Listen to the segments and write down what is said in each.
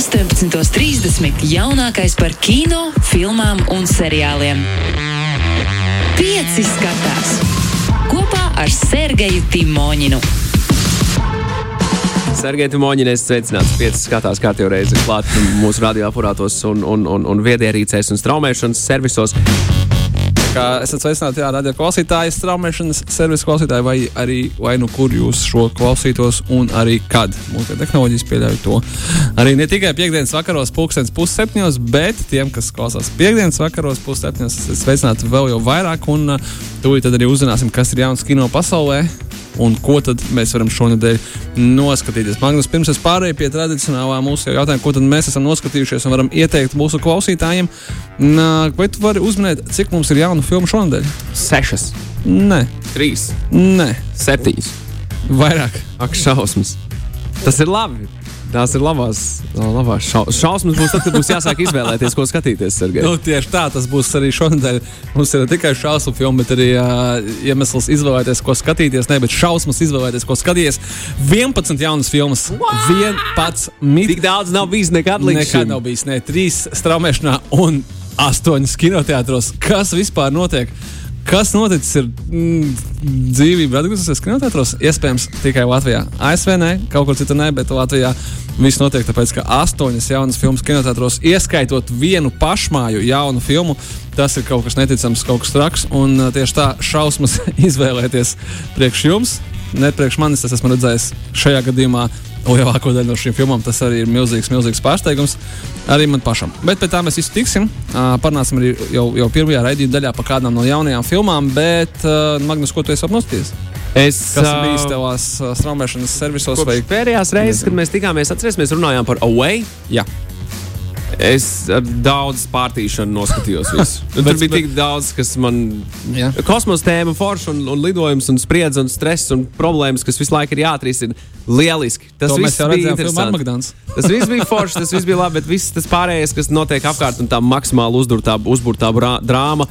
18.30. jaunākais par kino, filmām un seriāliem. Pieci skatās kopā ar Sergeju Timoņinu. Sergei Timoņinēs sveicināts. Piecas skatās kārtībā reizi klāt mūsu radioaparātos un, un, un, un viedierīcēs un straumēšanas servisos. Kā esat sveicināti, radio klausītāji, straumēšanas servisa klausītāji, vai arī vai nu kur jūs šo klausītos, un arī kad. Mūsu tehnoloģijas pieļauj to. Arī ne tikai piekdienas vakaros, pulkstenis pusseptiņos, bet tiem, kas klausās piekdienas vakaros, pusseptiņos, esat sveicināti vēl jau vairāk, un uh, tūlīt tad arī uzzināsim, kas ir jauns kino pasaulē un ko tad mēs varam šonadēļ noskatīties. Magnus, pirms es pārēju pie tradicionālā mūsu jautājuma, ko tad mēs esam noskatījušies un varam ieteikt mūsu klausītājiem, vai tu vari uzminēt, cik mums ir jaunu filmu šonadēļ? Sešas, Nē, trīs, nē, septiņas. vairāk. Ak, šausmas. Tas ir labi. Tās ir labās, labās šau, šausmas. Būs tad, kad būs jāsāk izvēlēties, ko skatīties. Nu, tieši tā, tas būs arī šonadēļ. Mums ir ne tikai šausmu filma, bet arī uh, iemesls izvēlēties, ko skatīties. Ne, bet šausmas izvēlēties, ko skatīties. 11 jaunas filmas. 11. Tik daudz nav bijis nekad līdz Nekad šim. nav bijis ne trīs straumēšanā un astoņas kinoteātros. Kas vispār notiek? Kas noticis ar mm, dzīvību atgriezusies kinoteātros? Iespējams, tikai Latvijā. ASV nē, kaut kur citur nē, bet Latvijā viss notiek tāpēc, ka astoņas jaunas filmas kinoteātros, ieskaitot vienu pašmāju jaunu filmu, tas ir kaut kas neticams, kaut kas traks. Un tieši tā šausmas izvēlēties priekš jums, ne priekš manis. Es esmu redzējis šajā gadījumā lielāko daļu no šīm filmām. Tas arī ir milzīgs, milzīgs pārsteigums arī man pašam. Bet pie tā mēs visi tiksim. Parunāsim arī jau, jau pirmajā raidījuma daļā par kādām no jaunajām filmām. Bet, Magnus, ko tu esi apnosties? Es Kas ā, uh, straumēšanas servisos? Kopš pēdējās reizes, kad mēs tikāmies, atcerieties, mēs runājām par Away. Jā, Es ar daudz pārtīšanu noskatījos. Tur Bet- bija tik daudz, kas man. Jā. Kosmosa tēma, forša un, un lidojums, un spriedzi, un stress un problēmas, kas visu laiku ir jāatrisina. Lieliski. Tas to viss bija. Armagedons. Tas viss bija forši, tas viss bija labi, bet viss tas pārējais, kas notiek apkārt, un tā maksimāli uzdurtā, uzburtā brā- drāma.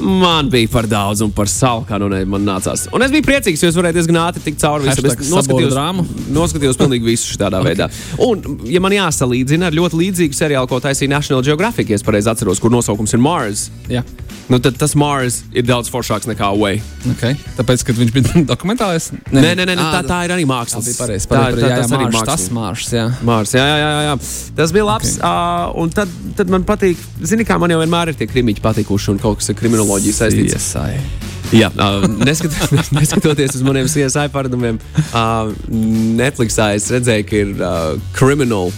Man bija par daudz un par savu, nu ne, man nācās. Un es biju priecīgs, jo es varēju diezgan ātri tikt cauri visam. Es sabora drāma. noskatījos pilnīgi visu šādā okay. veidā. Un, ja man jāsalīdzina ar ļoti līdzīgu seriālu, ko taisīja National Geographic, ja es pareizi atceros, kur nosaukums ir Mars, Jā. nu tad tas Mars ir daudz foršāks nekā Away. Okay. Tāpēc, kad viņš bija dokumentālais, Nē, nē, nē, nē tā, tā ir arī Tā māksla. bija pareizi. Tā, tā, jā, jā, tas arī māksla. tas māršs, jā. Mārs, jā, jā, jā, jā. Tas bija labs. Okay. Uh, un tad, tad man patīk, zini, kā man jau vienmēr ir tie krimiņi patikuši un kaut kas ar kriminoloģiju saistīts. Iesai. Jā, uh, neskat, neskatoties uz maniem CSI paradumiem, uh, Netflixā es redzēju, ka ir uh, Criminal.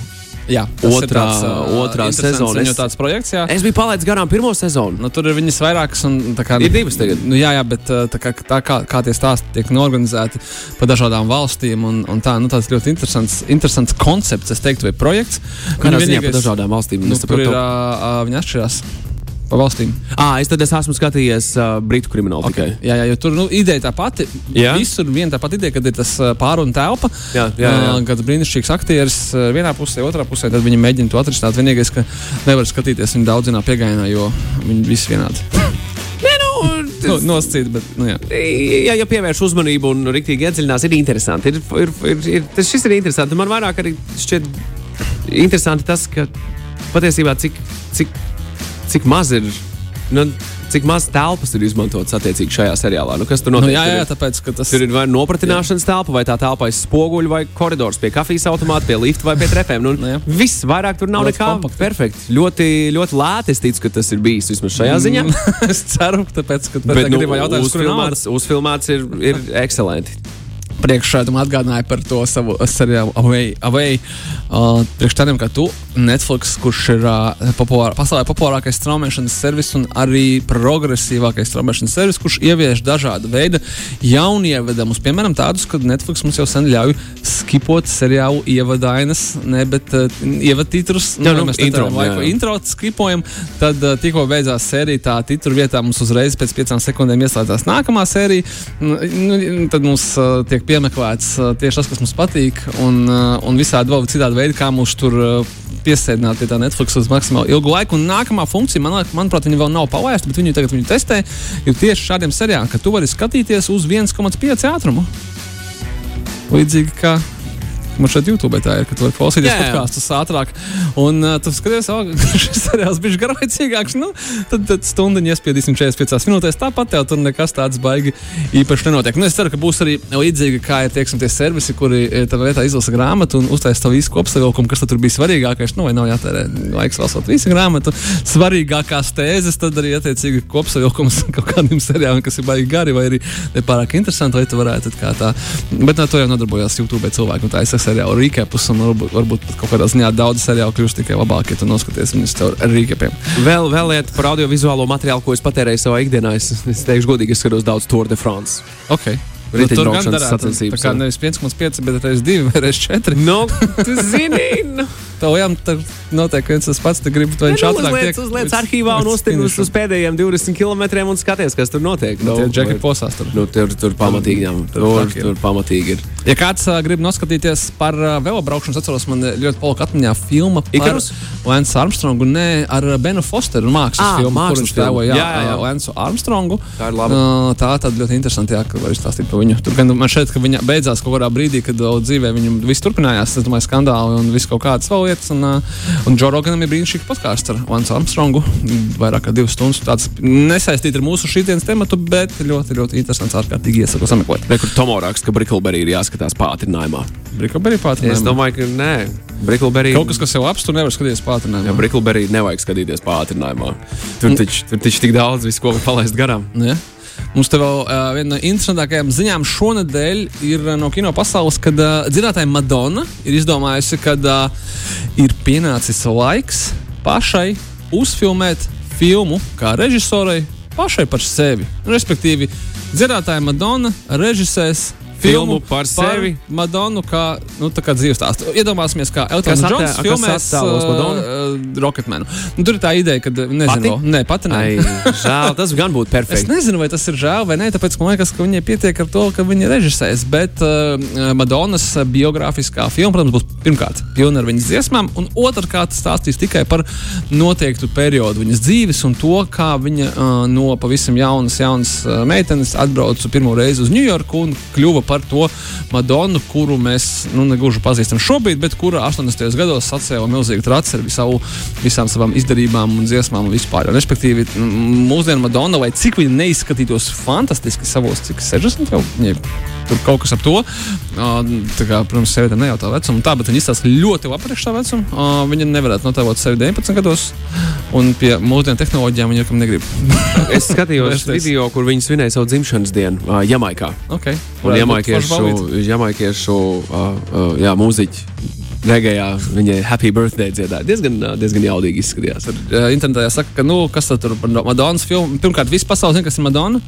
Jā, Otrā- tāds, uh, otrā sezona. Es- tāds projekts, jā. Es biju palaidis garām pirmo sezonu. Nu, tur ir viņas vairākas, un kā, Ir divas tagad. Nu, jā, jā, bet uh, tā kā, tā kā, kā tie stāsti tiek norganizēti pa dažādām valstīm, un, un tā, nu, tāds ļoti interesants, interesants koncepts, es teiktu, vai projekts. Kādā ziņā pa dažādām valstīm? Nu, tur ir, uh, uh, viņi atšķirās pa valstīm. Ah, es es esmu skatījies uh, Britu kriminālu tikai. Jā, jā, jo tur nu, ideja tā pati. Jā? Visur viena tā pati ideja, kad ir tas uh, pārunu telpa. Jā, jā, jā. Uh, Kad brīnišķīgs aktieris uh, vienā pusē, otrā pusē, tad viņi mēģina to atrisināt. Vienīgais, ka nevar skatīties viņu daudzinā piegājienā, jo viņi visi vienādi. Nē, nu, Nu, Nosacīt, bet, nu, jā. ja, ja pievērš uzmanību un rīktīgi iedziļinās, ir interesanti. Ir, ir, ir, ir, tas, šis ir interesanti. Man vairāk arī šķiet interesanti tas, ka patiesībā cik, cik, cik maz ir. Nu, Cik maz telpas ir izmantotas attiecīgi šajā seriālā? Nu, kas tur Nu, notiek? jā, Tur ir- jā, tāpēc, ka tas Tur ir vai nopratināšanas telpa, vai tā telpa aiz spoguļa, vai koridors pie kafijas automāta, pie lifta vai pie trepēm. Nu, Nu, jā. viss vairāk tur nav nekā kompakti. perfekti. Ļoti, ļoti lēti es ticu, ka tas ir bijis vismaz šajā ziņā. es ceru, tāpēc, ka Bet nu, gadījumā jautājums, kur ir nauda. uzfilmēts, uzfilmēts ir, ir ekscelenti. Priekšā man atgādināja par to savu seriālu Away. Away. Uh, priekš tādiem kā tu, Netflix, kurš ir uh, populār, pasaulē populārākais straumēšanas servis un arī progresīvākais straumēšanas servis, kurš ievieš dažādu veidu jaunievedumus. Piemēram, tādus, kad Netflix mums jau sen ļauj skipot seriālu ievadainas, ne, bet uh, ievadtitrus. Jā, nu, mēs intro, laiku, intro skipojam, tad uh, tikko beidzās sērija, tā titru vietā mums uzreiz pēc piecām sekundēm ieslēdzās nākamā sērija. Nu, nu, tad mums uh, tiek piemeklēts tieši tas, kas mums patīk, un, un visādi vēl citādi veidi, kā mūs tur piesēdināt pie tā Netflix uz maksimāli ilgu laiku. Un nākamā funkcija, man, manuprāt, viņi vēl nav palaista, bet viņi tagad viņu testē, ir tieši šādiem seriāliem, ka tu vari skatīties uz 1,5 ātrumu. Līdzīgi kā Man šeit YouTube tā ir, ka tu vari klausīties podkāstus ātrāk. Un uh, tu skaties, ka šis seriāls bija garlaicīgāks. Nu, tad, tad stundiņu iespiedīsim 45 minūtēs. Tāpat tev tur nekas tāds baigi īpaši nenotiek. Nu, es ceru, ka būs arī līdzīgi, kā ir teiksim, tie servisi, kuri eh, tādā vietā izlasa grāmatu un uztaisa to visu kopsavilkumu, kas tur bija svarīgākais. Nu, vai nav jātērē laiks lasot visu grāmatu. Svarīgākās tēzes, tad arī attiecīgi kopsavilkums kaut kādiem seriāliem, kas ir baigi gari vai arī nepārāk interesanti, lai tu varētu tad kā tā. Bet no to jau nodarbojās YouTube cilvēki. Tā es seriālu rīkepus, un varbūt, varbūt pat kaut kādā ziņā daudz seriālu kļūst tikai labāk, ja tu noskaties viņus caur rīkepiem. Vēl, vēl lieta par audiovizuālo materiālu, ko es patērēju savā ikdienā. Es, es teikšu, godīgi, es skatos daudz Tour de France. Okay. Nu, tur gan darētu, sacensības, Tā kā nevis 5,5, bet reiz 2 vai reiz 4. Nu, tu zini, nu. Jau tur notiek viens tas pats, tu gribi to viņš Nu, uzliec, tiek uzliec līdz- arhīvā un uztiek uz, pēdējiem 20 km un skaties, kas tur notiek. Nu, Tie džeki posās tur. Nu, tur, tur pamatīgi, jā, Tur tur, tur pamatīgi ir. Ja kāds uh, grib noskatīties par uh, velobraukšanu, atceros, man ļoti palika atmiņā filma par? Lensu Armstrongu, ne ar Benu Fosteru mākslas Ā, filmu, kur viņš ā, Lensu Armstrongu. Tā ir laba. Uh, tā tad ļoti interesanti, jā, ka var izstāstīt par viņu. Tur gan man šeit, ka viņa beidzās kaut kādā brīdī, kad dzīvē viņam viss turpinājās, es domāju, skandāli un viss kaut kādas vēl lietas. Un, uh, un Džo Roganam ir brīnišķīgs podkāsts ar Lensu Armstrongu. Vairāk kā divas stundas. Tāds nesaistīts ar mūsu šīdienas tematu, bet ļoti, ļoti interesants, ārkārtīgi iesaku sameklēt. Kur Tomo raksta, ka Brickleberry ir jāskatās pātrinājumā. Es pātrinājumā. domāju, ka nē, Brickleberry. Kaut kas, kas jau apstāv, nevar skatīties Jā, pātrinājumā. Brickleberry nevajag skatīties pātrinājumā. Tur taču tur taču tik daudz visu, ko var palaist garām. Ja? Mums te vēl uh, viena no interesantākajām ziņām šonadēļ ir no kino pasaules, kad uh, dzirdētāja Madonna ir izdomājusi, ka uh, ir pienācis laiks pašai uzfilmēt filmu kā režisorai pašai par sevi. Respektīvi, dzirdētāja Madonna režisēs. Filmu par sevi? Madonu kā, nu, kā dzīves stāstu. Iedomāsimies, kā attē- Džons filmēs uh, Rocketmanu. Nu, tur ir tā ideja, ka, nezinu, Pati? ne, pati ne. Ai, žēl, tas gan būtu Es perfekti. nezinu, vai tas ir žēl vai nē, tāpēc man liekas, ka viņai pietiek ar to, ka viņa režisēs. Bet uh, Madonas biogrāfiskā filma, protams, būs pirmkārt pilna ar viņas dziesmām, un otrkārt stāstīs tikai par noteiktu periodu viņas dzīves un to, kā viņa uh, no pavisam jaunas, jaunas uh, meitenes atbrauca pirmo reizi uz Ņujorku un kļuva par to Madonu, kuru mēs nu, negluži pazīstam šobrīd, bet kura 80. gados sacēla milzīgu traci ar visu, visām savām izdarībām un dziesmām un vispār. Un, respektīvi, m- mūsdienu Madonna, lai cik viņa neizskatītos fantastiski savos, cik 60 jau viņai tur kaut kas ap to. Tā kā, protams, sievietēm nejautā vecumu, tā, bet viņa izstāsta ļoti labi priekš tā vecuma. Viņa nevarētu notēlot sevi 19 gados, un pie mūsdienu tehnoloģijām viņa kam negrib. Es skatījos video, kur viņi svinēja savu dzimšanas dienu Jamaikā. okay. Un jamaikiešu, jamaikiešu uh, uh, jā, mūziķi regējā viņa happy birthday dziedāja. Diezgan, uh, diezgan jaudīgi izskatījās. Uh, internetā saka, ka, nu, kas tur par Madonas filmu? Pirmkārt, viss pasaules zina, kas ir Madonna.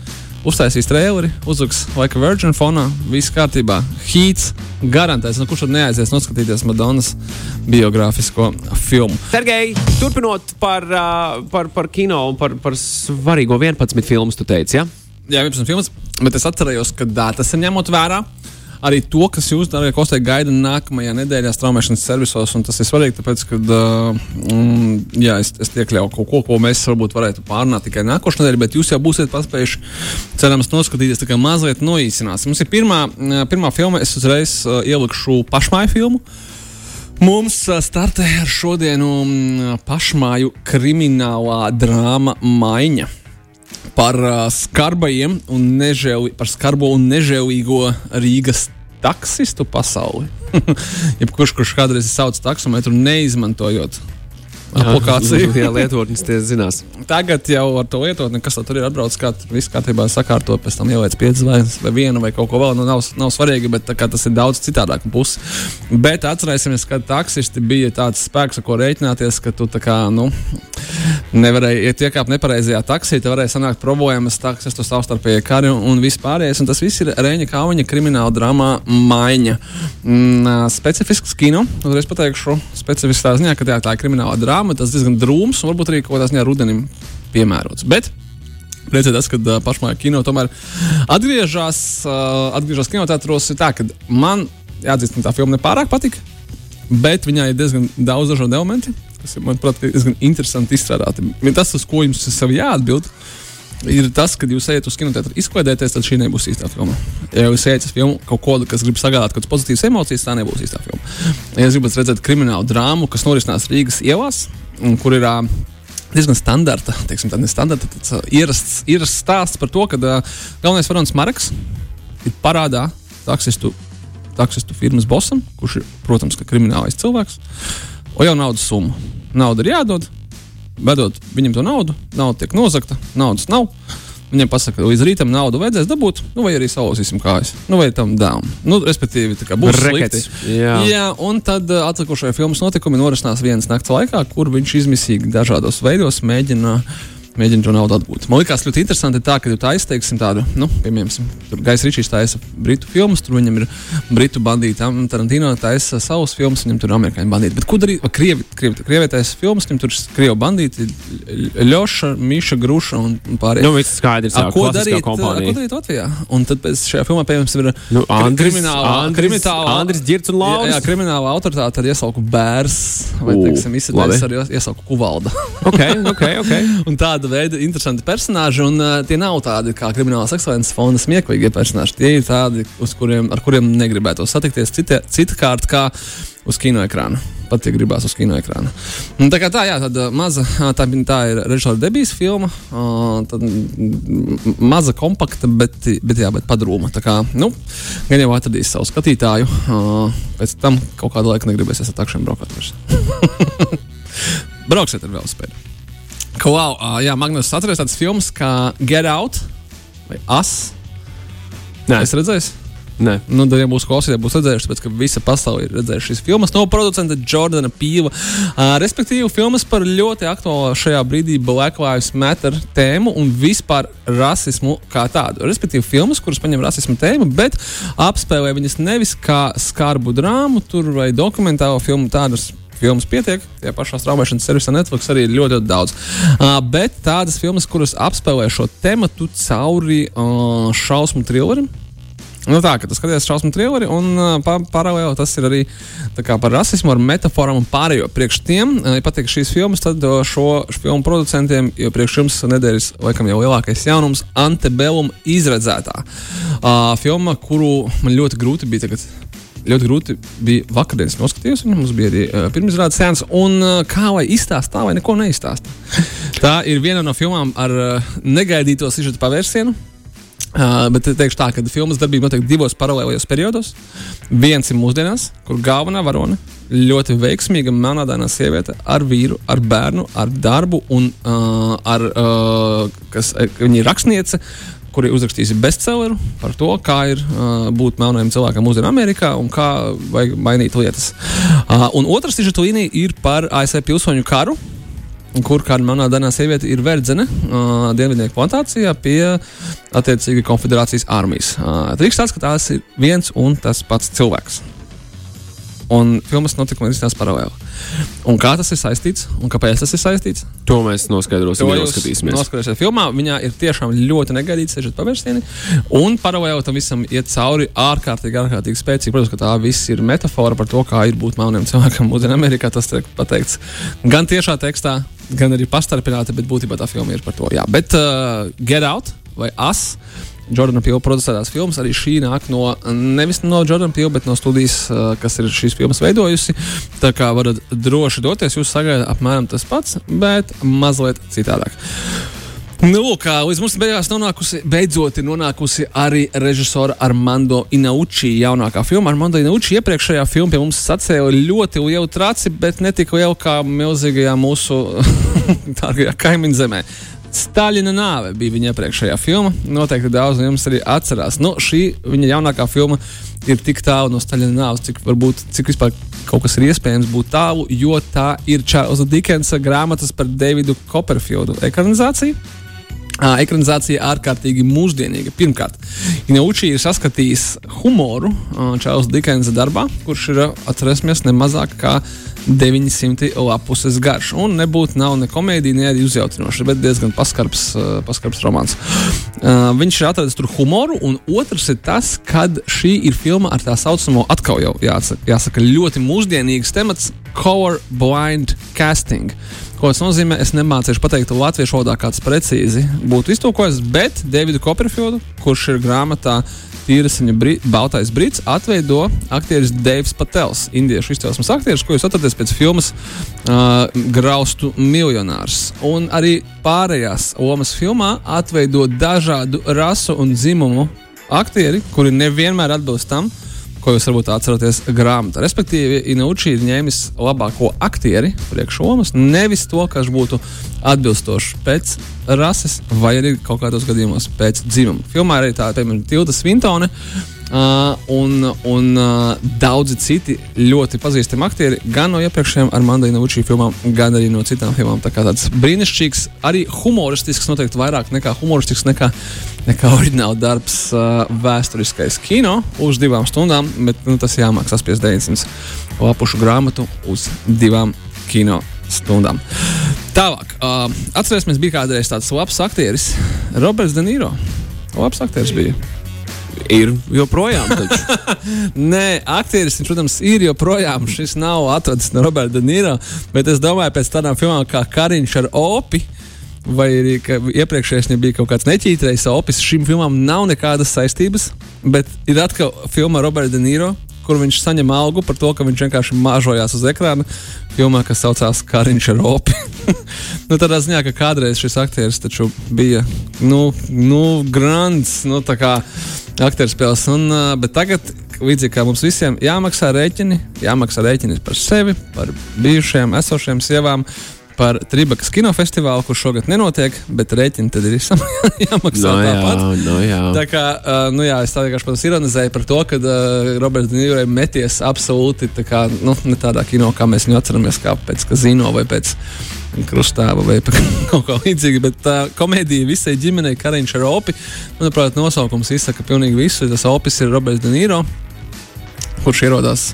Uztaisīs traileri, uzliks like a virgin fonā, viss kārtībā. Hīts garantēs, nu, kurš tur neaizies noskatīties Madonas biogrāfisko filmu. Sergei, turpinot par, uh, par, par kino un par, par svarīgo 11 filmu, tu teici, ja? Jā, 11 filmas, bet es atcerējos, ka dā, tas ir ņemot vērā. Arī to, kas jūs, darbie kolēģi, gaida nākamajā nedēļā straumēšanas servisos, un tas ir svarīgi, tāpēc, ka mm, jā, es, es iekļauju kaut ko, ko mēs varbūt varētu pārunāt tikai nākošais nedēļa, bet jūs jau būsiet paspējuši, cerams, noskatīties tikai mazliet noīsinās. Mums ir pirmā, pirmā filma, es uzreiz ielikšu pašmāju filmu. Mums startē ar šodienu pašmāju kriminālā drāma Maiņa par uh, skarbajiem un nežēli, par skarbo un nežēlīgo Rīgas taksistu pasauli. Jebkurš, kurš kādreiz ir saucis taksometru, neizmantojot aplikāciju. Jā, lietotnes tie zinās. Tagad jau ar to lietotni, kas tur ir atbraucis, kā tur viss kārtībā sakārtot, pēc tam ieliec piecas zvaigznes vai vienu vai kaut ko vēl. Nu, nav, nav svarīgi, bet tas ir daudz citādāk pusi. Bet atcerēsimies, ka taksisti bija tāds spēks, ar ko rēķināties, ka tu kā, nu, nevarēji, ja tu iekāp nepareizajā taksī, tad varēja sanākt problēmas, taksistu savstarpēji kari un, vispārējais. Un tas viss ir Reņa Kauņa krimināla dramā Maiņa. Mm, specifisks kino, uzreiz pateikšu, specifisks tā ziņā, ka tā, tā ir krimināla drāma, tas diezgan drūms un varbūt arī kaut kādā ziņā rudenim piemērots. Bet Priecē tas, ka uh, pašmāja kino tomēr atgriežas, uh, atgriežas kinoteātros. ir Tā, ka man jāatzīst, tā filma nepārāk patika, bet viņai ir diezgan daudz dažādu elementu, kas ir, manuprāt, diezgan interesanti izstrādāti. Tas, uz ko jums ir sev jāatbild, ir tas, ka jūs ejat uz kinoteātru izklaidēties, tad šī nebūs īstā filma. Ja jūs ejat uz filmu kaut ko, kas grib sagādāt kādas pozitīvas emocijas, tā nebūs īstā filma. Ja jūs gribat redzēt kriminālu drāmu, kas norisinās Rīgas ielās, kur ir uh, diezgan standarta, teiksim, tā nestandarta, tāds uh, ierasts, ierasts stāsts par to, ka uh, galvenais varonis Marks ir parādā taksistu, taksistu firmas bosam, kurš ir, protams, kriminālais cilvēks, un jau naudas summa. Nauda ir jādod, vedot viņam to naudu, nauda tiek nozagta, naudas nav. Viņam pasaka, ka līdz rītam naudu vajadzēs dabūt, nu, vai arī sausīsim kājas. Nu, vai tam dām. Nu, respektīvi, tā kā būs slikti. jā. jā, un tad uh, atlikušajā filmas notikumi norisinās vienas nakts laikā, kur viņš izmisīgi dažādos veidos mēģina. Mēģina to naudu atgūt. Man liekas, ļoti interesanti tā, ka tu aizteiksim tādu, nu, piemēram, Gaisa Ričijs taisa britu filmas, tur viņam ir britu bandīti, Am- Tarantino taisa savus filmas, viņam tur ir amerikāņu bandīti. Bet ko darīt? Krievi, krievi, krievi taisa filmas, viņam tur ir krievu bandīti, Ļoša, Miša, Gruša un un pārējie. Nu, viss skaidrs, jā, ko, darīt, kompānija. ko darīt Latvijā? Un tad pēc šajā filmā, piemēram, ir Nu, Andris, krimināla, Andris, krimināla, Andris Girts un jā, Lauris. jā, krimināla autoritāte, tad iesauku bērs, vai, teiksim, labi. arī iesauku kuvalda. ok, ok, ok. un tāda veida interesanti personāļi, un uh, tie nav tādi kā kriminālas ekscelences fonda smieklīgie personāļi. Tie ir tādi, kuriem, ar kuriem negribētu satikties citkārt kā uz kinoekrāna. Pat ja gribās uz kinoekrāna. Un Tā kā tā, jā, uh, maza, tā, tā ir režisora debijas filma. Uh, maza, kompakta, bet, bet, jā, bet padrūma. Tā kā, nu, gan jau atradīs savu skatītāju. Uh, pēc tam kaut kādu laiku negribēsies ar takšiem braukāt. Brauksiet ar velospēdu. Wow, uh, jā, Magnus atceries tādas filmas kā Get Out vai As. Nē, Es redzēju, nē. nu, tad, ja mūsu klausītāji būs redzējuši, tāpēc, ka visa pasaule ir redzējuši šīs filmas no producenta Jordana Pīva. Uh, respektīvi, filmas par ļoti aktuālu šajā brīdī Black Lives Matter tēmu un vispār rasismu kā tādu. Respektīvi, filmas, kuras paņem rasismu tēmu, bet apspēlē viņas nevis kā skarbu drāmu tur vai dokumentālo filmu tādas. Filmas pietiek, tie pašā straumēšanas servisā Netflix arī ir ļoti, ļoti daudz. Uh, bet tādas filmas, kuras apspēlē šo tematu cauri uh, šausmu trillerim, Nu tā, ka tas skaties šausmu trilleri, un uh, pa- paralēli tas ir arī kā par rasismu, ar metaforām un pārējo. Priekš tiem, uh, ja patīk šīs filmas, tad šo, šo filmu producentiem, jo priekš jums nedēļas, laikam jau lielākais jaunums, Antebellum izredzētā. Uh, filma, kuru man ļoti grūti bija tagad. Ļoti grūti bija vakardienas noskatīties, un mums bija arī uh, pirmizrādes sēnes. Un uh, kā lai izstāsta, tā vai neko neizstāsta. Tā ir viena no filmām ar uh, negaidīto sižeta pavērsienu. Uh, bet teikšu tā, ka filmas darbība notiek divos paralēlajos periodos. Viens ir mūsdienās, kur galvenā varone ļoti veiksmīga melnādainā sieviete ar vīru, ar bērnu, ar darbu un uh, ar, uh, kas, viņa ir rakstniece. Kur ir uzrakstījusi bestselleru par to, kā ir uh, būt melnajam cilvēkam mūsdienu Amerikā un kā vajag mainīt lietas. Uh, un otrs sižeta līnija ir par ASV pilsoņu karu, kur kāda manā dienā sieviete ir verdzene uh, Dienvidnieku plantācijā pie attiecīgi konfederācijas armijas. Uh, Trīks tāds, ka tās ir viens un tas pats cilvēks. Un filmas notikumi ir izstāstīts paralēli. Un kā tas ir saistīts un kāpēc tas ir saistīts? To mēs noskaidrosim, To noskatīsimies. noskatīsieties filmā. Viņā ir tiešām ļoti negaidīts sežet pavērsieni. Un paralēli tam visam iet cauri ārkārtīgi, ārkārtīgi spēcīgi. Protams, ka tā viss ir metafora par to, kā ir būt melniem cilvēkam mūsdienā Amerikā. Tas tiek pateikts gan tiešā tekstā, gan arī pastarpināti, bet būtībā tā filma ir par to. Jā. Bet uh, Get Out vai As. Jordana Pila producētās filmas arī šī nāk no nevis no Jordana Pila, bet no studijas, uh, kas ir šīs filmas veidojusi. Tā kā varat droši doties, jūs sagaidat apmēram tas pats, bet mazliet citādāk. Nu, kā līdz mums beigās nonākusi, beidzot ir nonākusi arī režisora Armando Inauči jaunākā filma. Armando Inauči iepriekšējā filmā pie mums sacēla ļoti lielu traci, bet ne tik lielu kā milzīgajā mūsu dārgajā kaimiņu zemē. Staļina nāve bija viņa iepriekšējā filma. Noteikti daudz no jums arī atcerās. Nu, šī viņa jaunākā filma ir tik tālu no Staļina nāves, cik, varbūt, cik vispār kaut kas ir iespējams būt tālu, jo tā ir Čārlza Dikensa grāmatas par Davidu Copperfieldu ekranizācija. Uh, ekranizācija ārkārtīgi mūsdienīga. Pirmkārt, Inauči ir saskatījis humoru uh, Čārlza Dikensa darbā, kurš ir, atcerēsimies, ne mazāk kā 900 lapuses garš. Un nebūtu nav ne komēdija, ne arī uzjautrinoša, bet diezgan paskarbs, uh, paskarbs romāns. Uh, viņš ir atradis tur humoru, un otrs ir tas, kad šī ir filma ar tā saucamo atkal jau jāsaka, jāsaka ļoti mūsdienīgs temats - cover blind casting. Ko tas nozīmē? Es nemācīšu pateikt latviešu valodā, kāds precīzi būtu iztulkojis, bet Davidu Koperfieldu, kurš ir grāmatā Tīrasiņa brī, Baltais Brīts, atveido aktieris Deivs Patels, indiešu izcelsmes aktieris, ko jūs atradat pēc filmas uh, Graustu miljonārs. Un arī pārējās lomas filmā atveido dažādu rasu un dzimumu aktieri, kuri nevienmēr atbilst tam, ko jūs varbūt atceraties grāmatā. Respektīvi, Inuči ir ņēmis labāko aktieri priekšlomas, nevis to, kas būtu atbilstošs pēc rases vai arī kaut kādos gadījumos pēc dzimuma. Filmā arī tā, piemēram, Tilda Svintone. Uh, un un uh, daudzi citi ļoti pazīstami aktieri, gan no iepriekšējām ar Mandēļa Vučī filmām, gan arī no citām filmām. Tā kā tāds brīnišķīgs, arī humoristisks, noteikti vairāk nekā humoristisks, nekā, nekā oriģināla darbs, uh, vēsturiskais kino uz divām stundām, bet nu, tas jāmāk saspiest 900 lapušu grāmatu uz divām kino stundām. Tālāk, uh, atcerēsimies, bija kādreiz tāds labs aktieris, Roberts De Niro. Labs aktieris bija. Ir joprojām. Nē, aktieris, protams, ir joprojām. Šis nav atrasts no Roberta Nīra, bet es domāju, pēc tādām filmām kā Kariņš ar Opi. Vai arī iepriekšējais bija kaut kāds neķītrējs opis, šīm filmām nav nekādas saistības, bet ir atkal filma Roberta De Niro, kur viņš saņem algu par to, ka viņš vienkārši māžojās uz ekrāna filmā, kas saucās Kariņš ar Opi. nu, tādā ziņā, ka kādreiz šis aktieris taču bija nu, nu, grants, nu, tā kā aktieru spēles. Un, bet tagad, līdzīgi kā mums visiem, jāmaksā rēķini, jāmaksā rēķini par sevi, par bijušajām, esošajām sievām. Par Tribakas kinofestivālu, kurš šogad nenotiek, bet rēķini tad ir jāmaksā no, jā, tāpat. no, jā. Tā kā, uh, nu jā, es tā vienkārši protams, ironizēju par to, ka uh, Roberts Nīrai meties absolūti tā kā, nu, ne tādā kino, kā mēs viņu atceramies, kā pēc Kazino vai pēc Krustāva vai kaut kā līdzīga. Bet tā komēdija visai ģimenei, Kariņš ar Opi, manuprāt, nosaukums izsaka pilnīgi visu. Tas Opis ir Roberts Nīro, kurš ierodās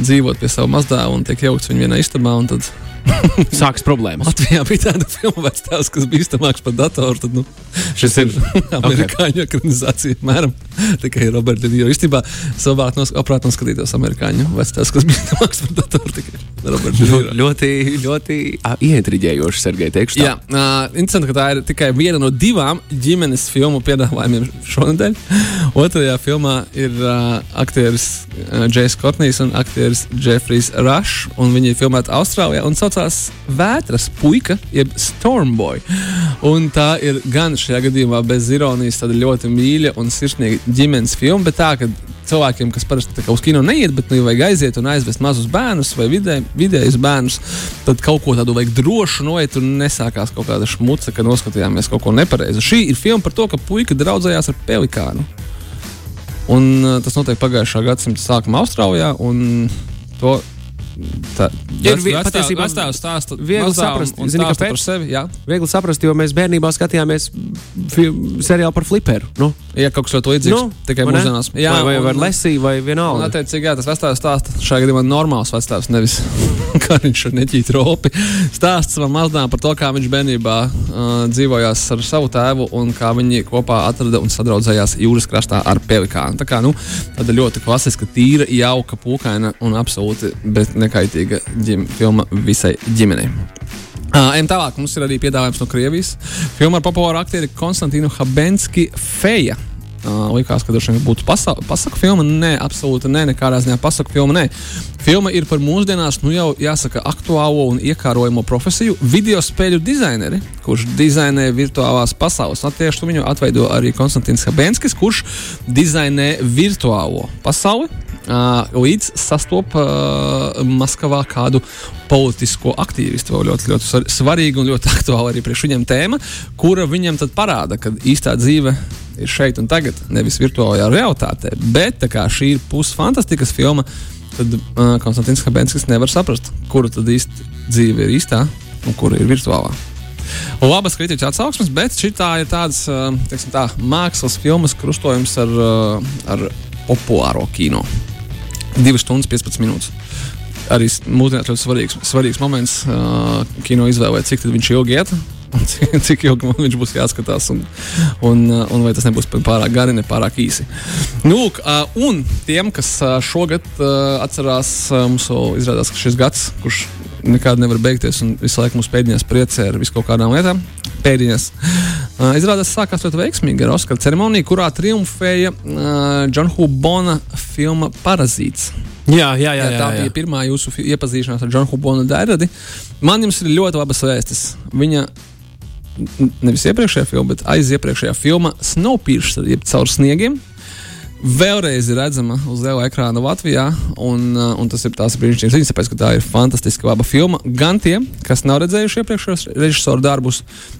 dzīvot pie sava mazdēla un tiek jaukts viņa vienā istabā. un Tad Sākas problēmas. Latvijā bija tāda filma, vecāks, kas bija bīstamāks par datoru. Tad, nu, šis ir amerikāņu ekranizācija. Mēram, tikai Roberta Dīra. Īstenībā savāk noskatītos noskatītos amerikāņu vecāks, kas bija bīstamāks par datoru. Ļoti, ļoti uh, ieintriģējoši, Sergei, teikšu. Tā. Jā, uh, interesanti, ka tā ir tikai viena no divām ģimenes filmu piedāvājumiem šonadēļ. Otrajā filmā ir uh, aktieris uh, Džejs Kortnīs un aktieris Jeffrijs Rush. Viņi ir filmēti Austrālijā un saucās Vētras puika, jeb Stormboy. Un tā ir gan šajā gadījumā bez ironijas, tāda ļoti mīļa un sirsnīga ģimenes filma, bet tā, ka cilvēkiem, kas parasti uz kino neiet, bet nu, vajag aiziet un aizvest mazus bērnus vai vidē, vidējus bērnus, tad kaut ko tādu vajag drošu noiet un nesākās kaut kāda šmuca, ka noskatījāmies kaut ko nepareizu. Šī ir filma par to, ka puika draudzējās ar pelikānu. Un, uh, tas notiek pagājušā gadsimta sākumā Austrālijā. To tā Ir vectēvs- patiesībā vectēvs stāsta viegli saprast, un zini, kāpēc? sevi. Jā, Viegli saprast, jo mēs bērnībā skatījāmies seriālu par fliperu. Nu, ja kaut kas līdzīgs, nu, tikai mūsdienās. Jā, vai, vai, vai un- lesīja, vai Un, vienalga. attiecīgi, jā, tas vecāks stāsta šajā gadījumā normāls vecāks, nevis kā viņš ir neķīt ropi. Stāsts man mazdām par to, kā viņš bērnībā uh, dzīvojās ar savu tēvu un kā viņi kopā atrada un sadraudzējās jūras krastā ar pelikānu. Tā kā nu, tāda ļoti klasiska, tīra, jauka, pūkaina un absolūti bet nekaitīga ģim, filma visai ģimenei. Uh, ejam tālāk, mums ir arī piedāvājums no Krievijas. Filma ar populāru aktieri Konstantīnu Habenski Feja. Uh, likās, ka droši vien būtu pasa pasaku filma. Nē, absolūti nē, nekādā ziņā pasaku filma. Nē. Filma ir par mūsdienās, nu jau jāsaka, aktuālo un iekārojamo profesiju - video spēļu dizaineri, kurš dizainē virtuālās pasaules. Un tieši viņu atveido arī Konstantīns Habenskis, kurš dizainē virtuālo pasauli. Uh, līdz sastopa uh, Maskavā kādu politisko aktīvistu. Ļoti, ļoti svar- svarīga un ļoti aktuāla arī priekš viņiem tēma, kura viņam parāda, ka īstā dzīve ir šeit un tagad, nevis virtuālajā realitātē. Bet kā šī ir pusfantastikas filma, tad uh, Konstants Habenskis nevar saprast, kura tad īsti dzīve ir īstā un kura ir virtuālā. Labas kritiķa atsauksmes, bet šī ir tāds uh, tā, mākslas filmas krustojums ar, uh, ar populāro kino. 2 stundas 15 minūtes. arī mūsdienās ļoti svarīgs, svarīgs moments uh, kino izvēlē, cik tad viņš ilgi iet. Un Cik, ilgi man viņš būs jāskatās, un, un, uh, un vai tas nebūs pārāk gari, ne pārāk īsi. Nu, lūk, uh, un tiem, kas uh, šogad atcerās, mums izrādās, ka šis gads, kurš nekad nevar beigties, un visu laiku mums pēdiņās priecē ar visu kaut kādām lietām, pēdiņās. Uh, izrādās, sākās ļoti veiksmīgi ar Oskara ceremoniju, kurā triumfēja uh, John Hubona filma Parazīts. Jā, jā, jā. Jā, tā bija pirmā jūsu iepazīšanās ar Džonu Hubonu Dāradi. Man jums ir ļoti labas vēstis. Viņa nevis iepriekšējā filmā, bet aiz iepriekšējā filmā Snowpiercer, jeb caur sniegiem. Vēlreiz ir redzama uz liela ekrāna Latvijā, un, uh, un tas ir tās brīnišķīgas ziņas, tāpēc, ka tā ir fantastiski laba filma. Gan tiem, kas nav redzējuši iepriekšējos režisoru darbus,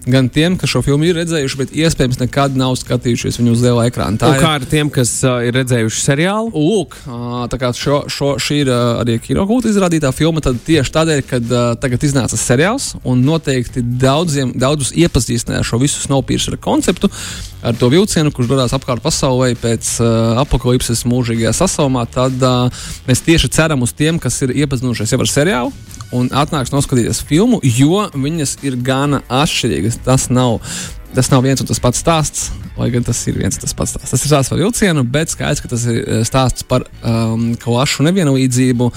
gan tiem, kas šo filmu ir redzējuši, bet iespējams nekad nav skatījušies viņu uz liela ekrāna. Tā Un ir kā ar tiem, kas uh, ir redzējuši seriālu? Lūk, ā, tā kā šo, šo, šī ir ā, arī kinokūta izrādītā filma, tad tieši tādēļ, ka tagad iznāca seriāls un noteikti daudziem, daudzus iepazīstināja ar šo visu Snowpiercer konceptu, ar to vilcienu, kurš dodas apkārt pasaulē pēc uh, apakalipses mūžīgajā sasalmā, tad uh, mēs tieši ceram uz tiem, kas ir iepazinušies jau ar seriālu. Un atnāks noskatīties filmu, jo viņas ir gana atšķirīgas. Tas nav, tas nav viens un tas pats stāsts, lai gan tas ir viens un tas pats stāsts. Tas ir stāsts par vilcienu, bet skaidrs, ka tas ir eh, stāsts par um, klašu nevienlīdzību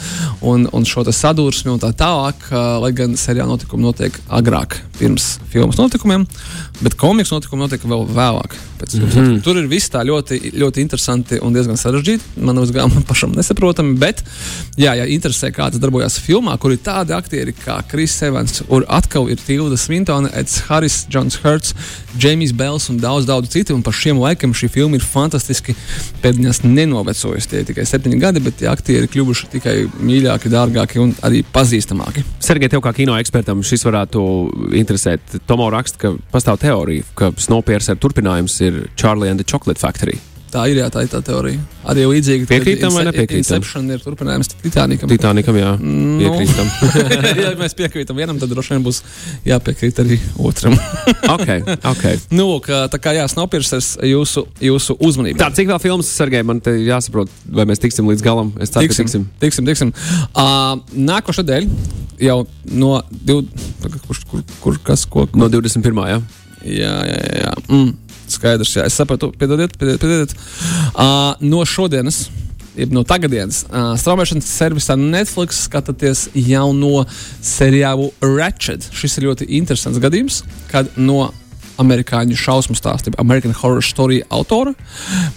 un, un šo sadursmi un tā tālāk. Uh, lai gan seriāla notikumi notiek agrāk, pirms filmas notikumiem, bet komiks notikumi notiek vēl vēlāk. Pēc filmas notikumiem. Tur ir viss tā ļoti, ļoti interesanti un diezgan sarežģīti. Man uz gala pašam nesaprotami, bet, jā, ja interesē, kā tas darbojas filmā, kur ir tādi aktieri kā Kris Evans, kur atkal ir Tilda Svintone, Eds Harris, Jons Hurts, Jamijs Bells un daudz, daudz citu. Un par šiem laikiem šī filma ir fantastiski pēdiņās nenovecojusi. Tie ir tikai septiņi gadi, bet tie aktieri kļuvuši tikai mīļāki, dārgāki un arī pazīstamāki. Sergei, tev kā kino ekspertam šis varētu interesēt. Tomo raksta, ka pastāv teorija, ka Snowpiercer turpinājums ir Charlie and the Chocolate Factory. Tā ir, jā, tā ir tā teorija. Arī līdzīgi Piekrītam vai nepiekrītam? Inception ir turpinājums Titanicam. Titanicam, jā, Nu. piekrītam. ja mēs piekrītam vienam, tad droši vien būs jāpiekrīt arī otram. ok, ok. nu, ka, tā kā jā, Snowpiercers jūsu, jūsu uzmanību. Tā, cik vēl filmas, Sergei, man te jāsaprot, vai mēs tiksim līdz galam? Es ceru, ka tiksim. tiksim, tiksim. Uh, Nākošais nedēļa jau no div... kurš, kur, kur, kas, ko, No 21. Jā. Jā, jā, jā. jā. Mm, skaidrs, jā. Es sapratu, piedodiet, piedodiet. piedodiet. Uh, no šodienas. No tagadienes uh, straumēšanas servisā Netflix skatāties jauno seriālu Ratchet. Šis ir ļoti interesants gadījums, kad no amerikāņu šausmu stāstu, American Horror Story autora.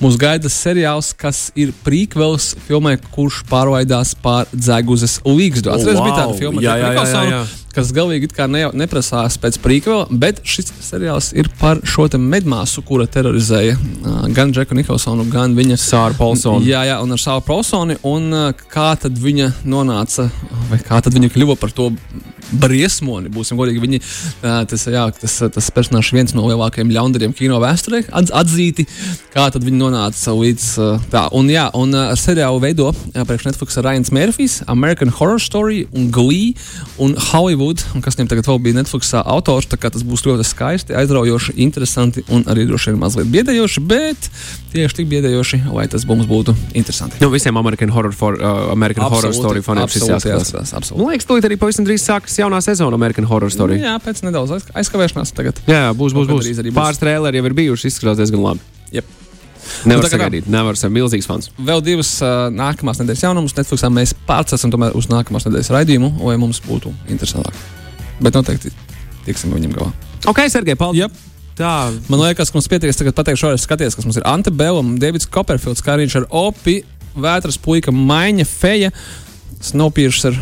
Mūs gaida seriāls, kas ir prequels filmai, kurš pārveidās par Dzēguzes līgstu. Oh, Atcerieties, bija wow. tāda filma, Jā, jā, jā, jā, jā. kas galīgi ne, neprasās pēc prequela, bet šis seriāls ir par šo te medmāsu, kura terorizēja uh, gan Džeku Nikolsonu, gan viņa Sāra Paulsona. Jā, jā, un ar savu Paulsoni. Un uh, kā tad viņa nonāca, vai kā tad viņa kļuva par to briesmoni? Būsim godīgi, viņi, tas, jā, tas, tas personāžs viens no lielākajiem ļaundariem kino vēsturē, atz, atzīti, kā tad viņi nonāca līdz tā. Un, jā, un uh, seriālu veido priekš Netflix Ryans Murphys, American Horror Story un Glee un Hollywood, un kas viņam tagad vēl bija Netflix autors, tā kā tas būs ļoti skaisti, aizraujoši, interesanti un arī droši vien mazliet biedējoši, bet tieši tik biedējoši, lai tas mums būtu interesanti. Nu, visiem American Horror, for, uh, American horror Story faniem šis absolūti jāskatās. Man Absolūti. liekas, tūlīt arī pavisam drīz sāksies jaunā sezona American Horror Story. Jā, pēc nedaudz aiz- aizkavēšanās tagad. Jā, jā būs, būs, būs. arī būs. Pāris trēleri jau ir bijuši, izskatās diezgan labi. Jep. Nevar Nu, sagaidīt, nevar ser milzīgs fans. Vēl divas uh, nākamās nedēļas jaunumus Netflixā mēs pārcelsim uz nākamās nedēļas raidījumu, lai mums būtu interesantāk. Bet noteikti tiksim viņam galā. Ok, Sergei, paldies. Yep. Tā, Man liekas, ka mums pietiks tagad pateikt šoreiz skaties, kas mums ir Ante Belam, Davids Copperfields, kā viņš ar Opi, Vētras puika, Maiņa, Feja, Snowpiercer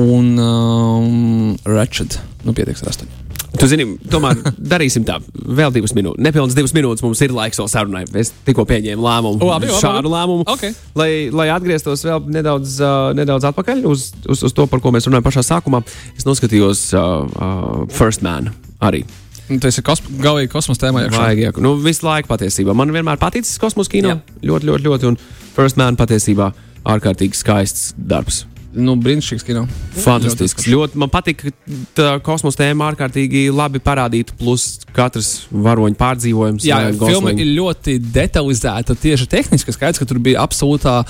un um, Ratchet. Nu, pietiks ar astoņiem. tu zini, tomēr darīsim tā. Vēl divas minūtes. Nepilnas divas minūtes mums ir laiks vēl sarunai. Es tikko pieņēmu lēmumu. O, labi, labi, šādu lēmumu. Ok. Lai, lai atgrieztos vēl nedaudz, uh, nedaudz atpakaļ uz, uz, uz to, par ko mēs runājam pašā sākumā, es noskatījos uh, uh, First Man arī. Nu, Tas ir kos galīgi kosmosa tēmā. jā. nu, visu laiku patiesībā. Man vienmēr paticis kosmosa kino. Jā. Ļoti, ļoti, ļoti. Un First Man patiesībā ārkārtīgi skaists darbs. Nu, brīnišķīgs kino. Fantastisks. Ļoti man patīk, ka tā kosmosa tēma ārkārtīgi labi parādīta, plus katrs varoņu pārdzīvojums. Jā, filma ir ļoti detalizēta, tieši tehniski skaidrs, ka tur bija absolūtā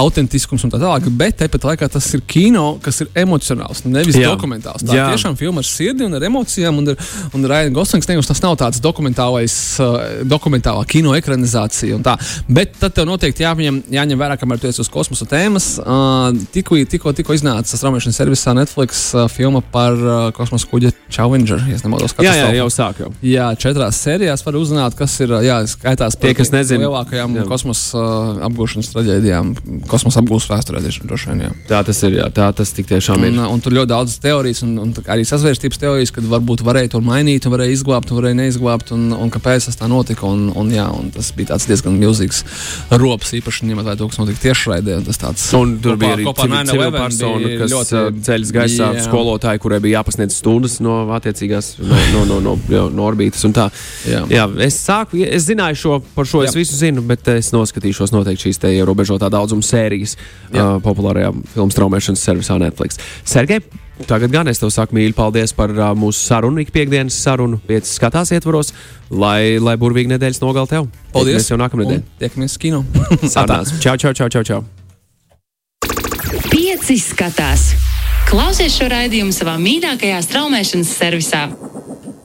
autentiskums un tā tālāk, bet tāpat laikā tas ir kino, kas ir emocionāls, nevis Jā. dokumentāls. Tā Jā. ir tiešām filma ar sirdi un ar emocijām, un, ar- un Raina Goslings nevis tas nav tāds dokumentālais, uh, dokumentālā kino ekranizācija un tā. Bet tad tev noteikti jāņem, jāņem vērā, kamēr tu esi uz kosmosa tēmas. Uh, tikko, tikko, tikko iznāca straumēšanas servisā Netflix uh, filma par uh, kosmosa kuģa Challenger, ja es nemaldos. Jā, jā, jau sāk. Jau. Jā, četrās sērijās var uzzināt, kas ir jā, skaitās Tie, kas nezina, lielākajām jā. kosmosa uh, apgūšanas traģēdijām, kosmosa apgūšanas vēsturē. droši vien, jā. Tā tas ir. Jā, tā tas tik tiešām ir. Un, un tur ļoti daudz teorijas, un, un arī sazvērstības teorijas, kad varbūt varēja to mainīt, un varēja izglābt, un varēja neizglābt, un, un kāpēc tas tā notika. Un, un, jā, un tas bija tāds diezgan milzīgs rops, īpaši ņemot vērā to, kas notika tiešraidē. Tas tāds Un tur bija arī kopā ar civil- 9/11 civila persona, kas ļoti- ļoti ceļš gaisā, Jā. skolotāji, kurai bija jāpasniedz stundas no attiecīgās no, no, no, no, no, no tā. Jā. Jā, es sāku, es zināju šo, par šo es Jā. visu zinu, bet es noskatīšos noteikti šīs te ierobežotā daudzuma sērijas Jā. uh, populārajā filmu straumēšanas servisā Netflix. Sergei, tagad gan es tev saku mīļi, paldies par uh, mūsu sarunu, ik piekdienas sarunu, piecas skatās ietvaros, lai, lai burvīgi nedēļas nogal tev. Paldies! Mēs jau nākamnedēļ. Tiekamies kino! Satās. Čau, čau, čau, čau, čau. Pieci skatās. Klausies šo raidījumu savā mīļākajā straumēšanas servisā.